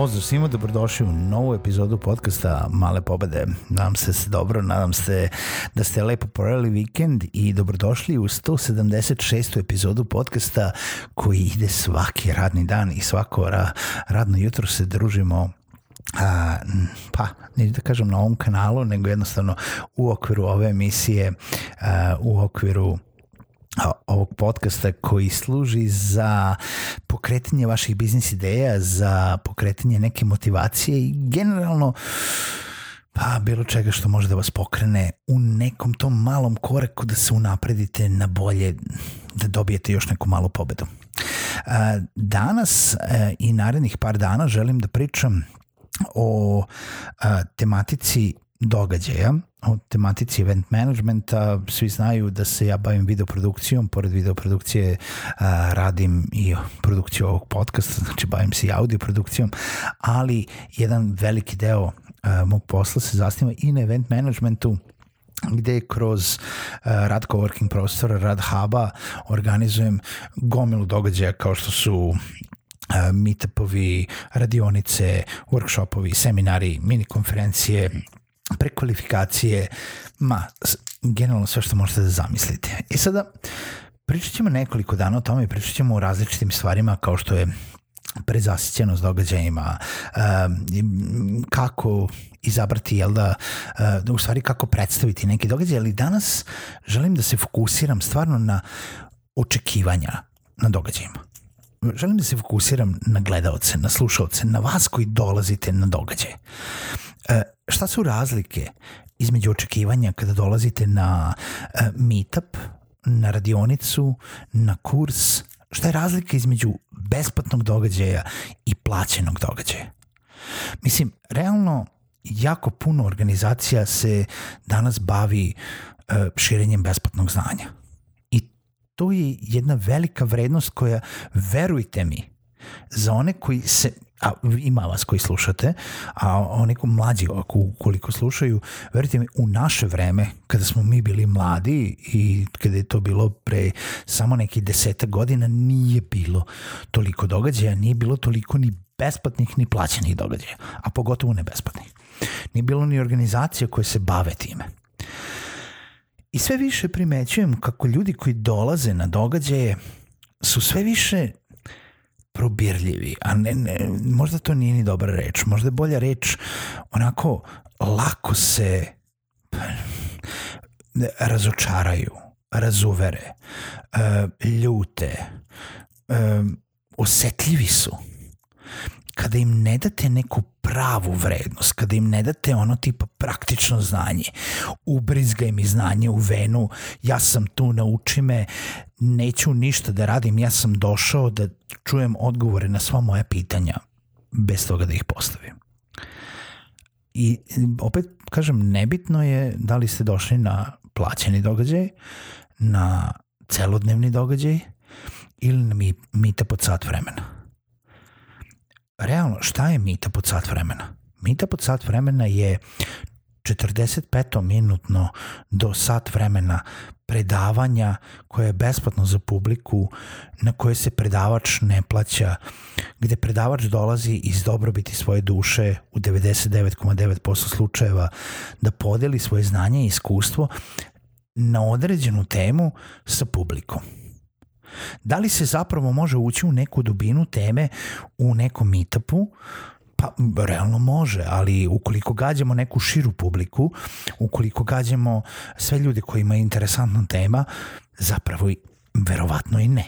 Pozdrav svima, dobrodošli u novu epizodu podcasta Male pobede. Nadam se da se dobro, nadam se da ste lepo porali vikend i dobrodošli u 176. epizodu podcasta koji ide svaki radni dan i svako ra, radno jutro se družimo a, pa, neću da kažem na ovom kanalu, nego jednostavno u okviru ove emisije, a, u okviru ovog podcasta koji služi za pokretanje vaših biznis ideja, za pokretanje neke motivacije i generalno pa bilo čega što može da vas pokrene u nekom tom malom koraku da se unapredite na bolje, da dobijete još neku malu pobedu. Danas e, i narednih par dana želim da pričam o tematici događaja o tematici event managementa. Svi znaju da se ja bavim videoprodukcijom, pored videoprodukcije a, radim i produkciju ovog podcasta, znači bavim se i audioprodukcijom, ali jedan veliki deo mog posla se zasniva i na event managementu gde kroz uh, rad coworking prostora, rad huba organizujem gomilu događaja kao što su meetupovi, radionice, workshopovi, seminari, mini konferencije, prekvalifikacije, ma, generalno sve što možete da zamislite. I sada, pričat ćemo nekoliko dana o tome i pričat ćemo o različitim stvarima kao što je prezasićenost događajima, kako izabrati, jel da, u stvari kako predstaviti neki događaj, ali danas želim da se fokusiram stvarno na očekivanja na događajima. Želim da se fokusiram na gledalce, na slušalce, na vas koji dolazite na događaje. E, šta su razlike između očekivanja kada dolazite na e, meetup, na radionicu, na kurs, šta je razlika između besplatnog događaja i plaćenog događaja? Mislim, realno jako puno organizacija se danas bavi e, širenjem besplatnog znanja. I to je jedna velika vrednost koja, verujte mi, za one koji se a ima vas koji slušate, a oni ko mlađi ako koliko slušaju, verite mi, u naše vreme, kada smo mi bili mladi i kada je to bilo pre samo nekih deseta godina, nije bilo toliko događaja, nije bilo toliko ni besplatnih ni plaćenih događaja, a pogotovo ne besplatnih. Nije bilo ni organizacija koje se bave time. I sve više primećujem kako ljudi koji dolaze na događaje su sve više probirljivi, a ne, ne, možda to nije ni dobra reč, možda je bolja reč onako lako se razočaraju, razuvere, e, ljute, e, osetljivi su. Kada im ne date neku pravu vrednost, kada im ne date ono tipa praktično znanje, ubrizgaj mi znanje u venu, ja sam tu, nauči me, neću ništa da radim, ja sam došao da čujem odgovore na sva moja pitanja bez toga da ih postavim. I opet kažem, nebitno je da li ste došli na plaćeni događaj, na celodnevni događaj ili na mita pod sat vremena. Realno, šta je mita pod sat vremena? Mita pod sat vremena je 45 minutno do sat vremena predavanja koje je besplatno za publiku, na koje se predavač ne plaća, gde predavač dolazi iz dobrobiti svoje duše u 99,9% slučajeva da podeli svoje znanje i iskustvo na određenu temu sa publikom. Da li se zapravo može ući u neku dubinu teme u nekom meetupu Pa, realno može, ali ukoliko gađamo neku širu publiku, ukoliko gađamo sve ljude koji imaju interesantna tema, zapravo i verovatno i ne.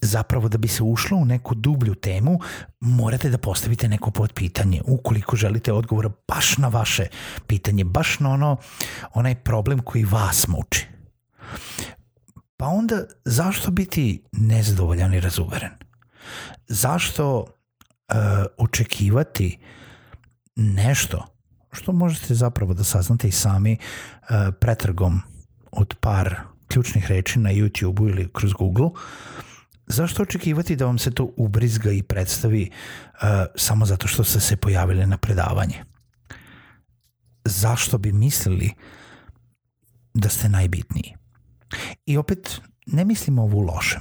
Zapravo da bi se ušlo u neku dublju temu, morate da postavite neko podpitanje ukoliko želite odgovor baš na vaše pitanje, baš na ono, onaj problem koji vas muči. Pa onda zašto biti nezadovoljan i razuveren? Zašto uh, očekivati nešto što možete zapravo da saznate i sami uh, pretragom od par ključnih reči na YouTube-u ili kroz Google, zašto očekivati da vam se to ubrizga i predstavi uh, samo zato što ste se pojavili na predavanje? Zašto bi mislili da ste najbitniji? I opet, ne mislim ovo u lošem.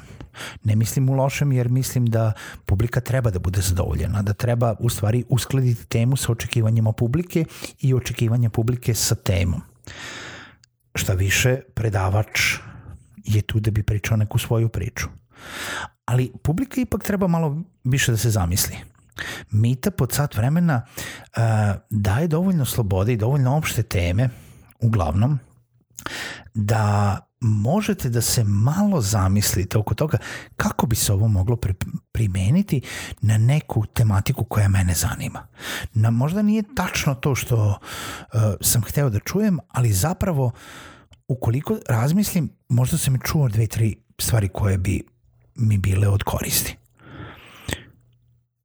Ne mislim u lošem jer mislim da publika treba da bude zadovoljena, da treba u stvari uskladiti temu sa očekivanjima publike i očekivanja publike sa temom. Šta više, predavač je tu da bi pričao neku svoju priču. Ali publika ipak treba malo više da se zamisli. Mita pod sat vremena uh, daje dovoljno slobode i dovoljno opšte teme, uglavnom, da možete da se malo zamislite oko toga kako bi se ovo moglo primeniti na neku tematiku koja mene zanima. Na, možda nije tačno to što uh, sam hteo da čujem, ali zapravo ukoliko razmislim, možda sam i čuo dve, tri stvari koje bi mi bile od koristi.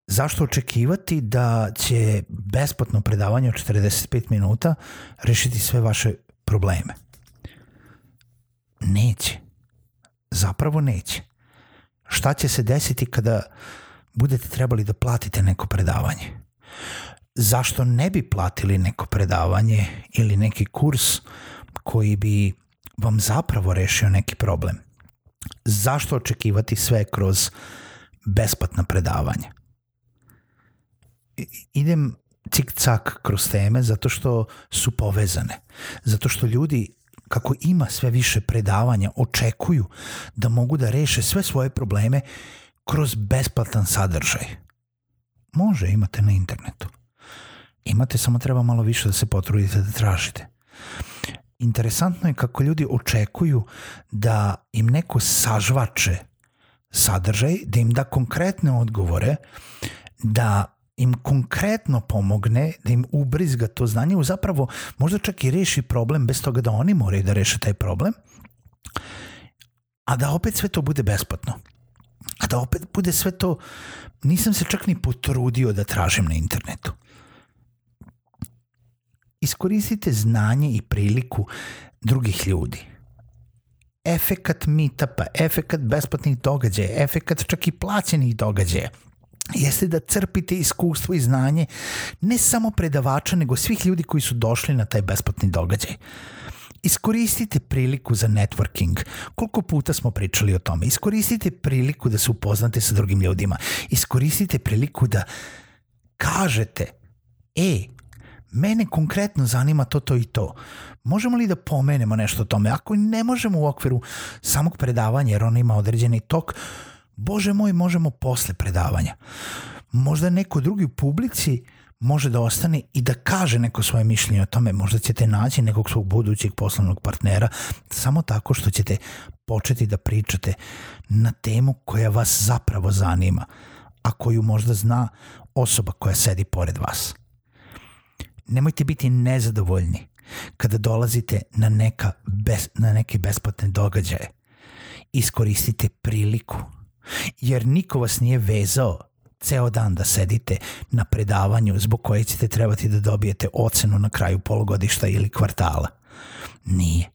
Zašto očekivati da će besplatno predavanje od 45 minuta rešiti sve vaše probleme? Neće. Zapravo neće. Šta će se desiti kada budete trebali da platite neko predavanje? Zašto ne bi platili neko predavanje ili neki kurs koji bi vam zapravo rešio neki problem? Zašto očekivati sve kroz besplatna predavanja? Idem cik-cak kroz teme zato što su povezane. Zato što ljudi kako ima sve više predavanja, očekuju da mogu da reše sve svoje probleme kroz besplatan sadržaj. Može, imate na internetu. Imate, samo treba malo više da se potrudite da tražite. Interesantno je kako ljudi očekuju da im neko sažvače sadržaj, da im da konkretne odgovore, da im konkretno pomogne, da im ubrizga to znanje, u zapravo možda čak i reši problem bez toga da oni moraju da reše taj problem, a da opet sve to bude besplatno. A da opet bude sve to, nisam se čak ni potrudio da tražim na internetu. Iskoristite znanje i priliku drugih ljudi. Efekat meetupa, efekat besplatnih događaja, efekat čak i plaćenih događaja – jeste da crpite iskustvo i znanje ne samo predavača, nego svih ljudi koji su došli na taj besplatni događaj. Iskoristite priliku za networking. Koliko puta smo pričali o tome? Iskoristite priliku da se upoznate sa drugim ljudima. Iskoristite priliku da kažete e, mene konkretno zanima to, to i to. Možemo li da pomenemo nešto o tome? Ako ne možemo u okviru samog predavanja, jer ono ima određeni tok, Bože moj, možemo posle predavanja. Možda neko drugi u publici može da ostane i da kaže neko svoje mišljenje o tome. Možda ćete naći nekog svog budućeg poslovnog partnera samo tako što ćete početi da pričate na temu koja vas zapravo zanima, a koju možda zna osoba koja sedi pored vas. Nemojte biti nezadovoljni kada dolazite na, neka bez, na neke besplatne događaje. Iskoristite priliku jer niko vas nije vezao ceo dan da sedite na predavanju zbog koje ćete trebati da dobijete ocenu na kraju polugodišta ili kvartala. Nije.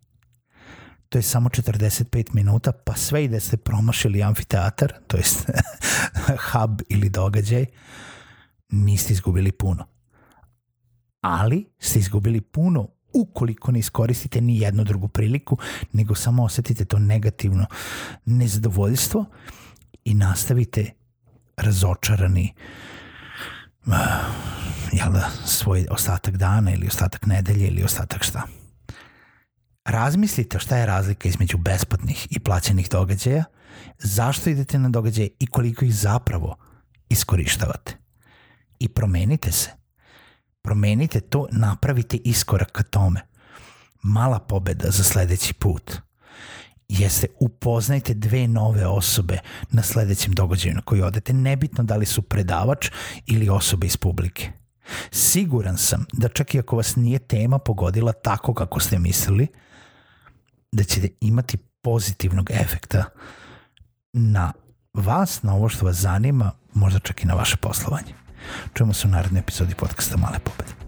To je samo 45 minuta, pa sve i da ste promašili amfiteatar, to jest hub ili događaj, niste izgubili puno. Ali ste izgubili puno ukoliko ne iskoristite ni jednu drugu priliku, nego samo osetite to negativno nezadovoljstvo i nastavite razočarani jel da, svoj ostatak dana ili ostatak nedelje ili ostatak šta. Razmislite šta je razlika između besplatnih i plaćenih događaja, zašto idete na događaje i koliko ih zapravo iskorištavate. I promenite se. Promenite to, napravite iskorak ka tome. Mala pobeda za sledeći put. Jeste upoznajte dve nove osobe na sledećem događaju na koji odete, nebitno da li su predavač ili osobe iz publike. Siguran sam da čak i ako vas nije tema pogodila tako kako ste mislili, da ćete imati pozitivnog efekta na vas, na ovo što vas zanima, možda čak i na vaše poslovanje. Čujemo se u narednoj epizodi podcasta Male pobede.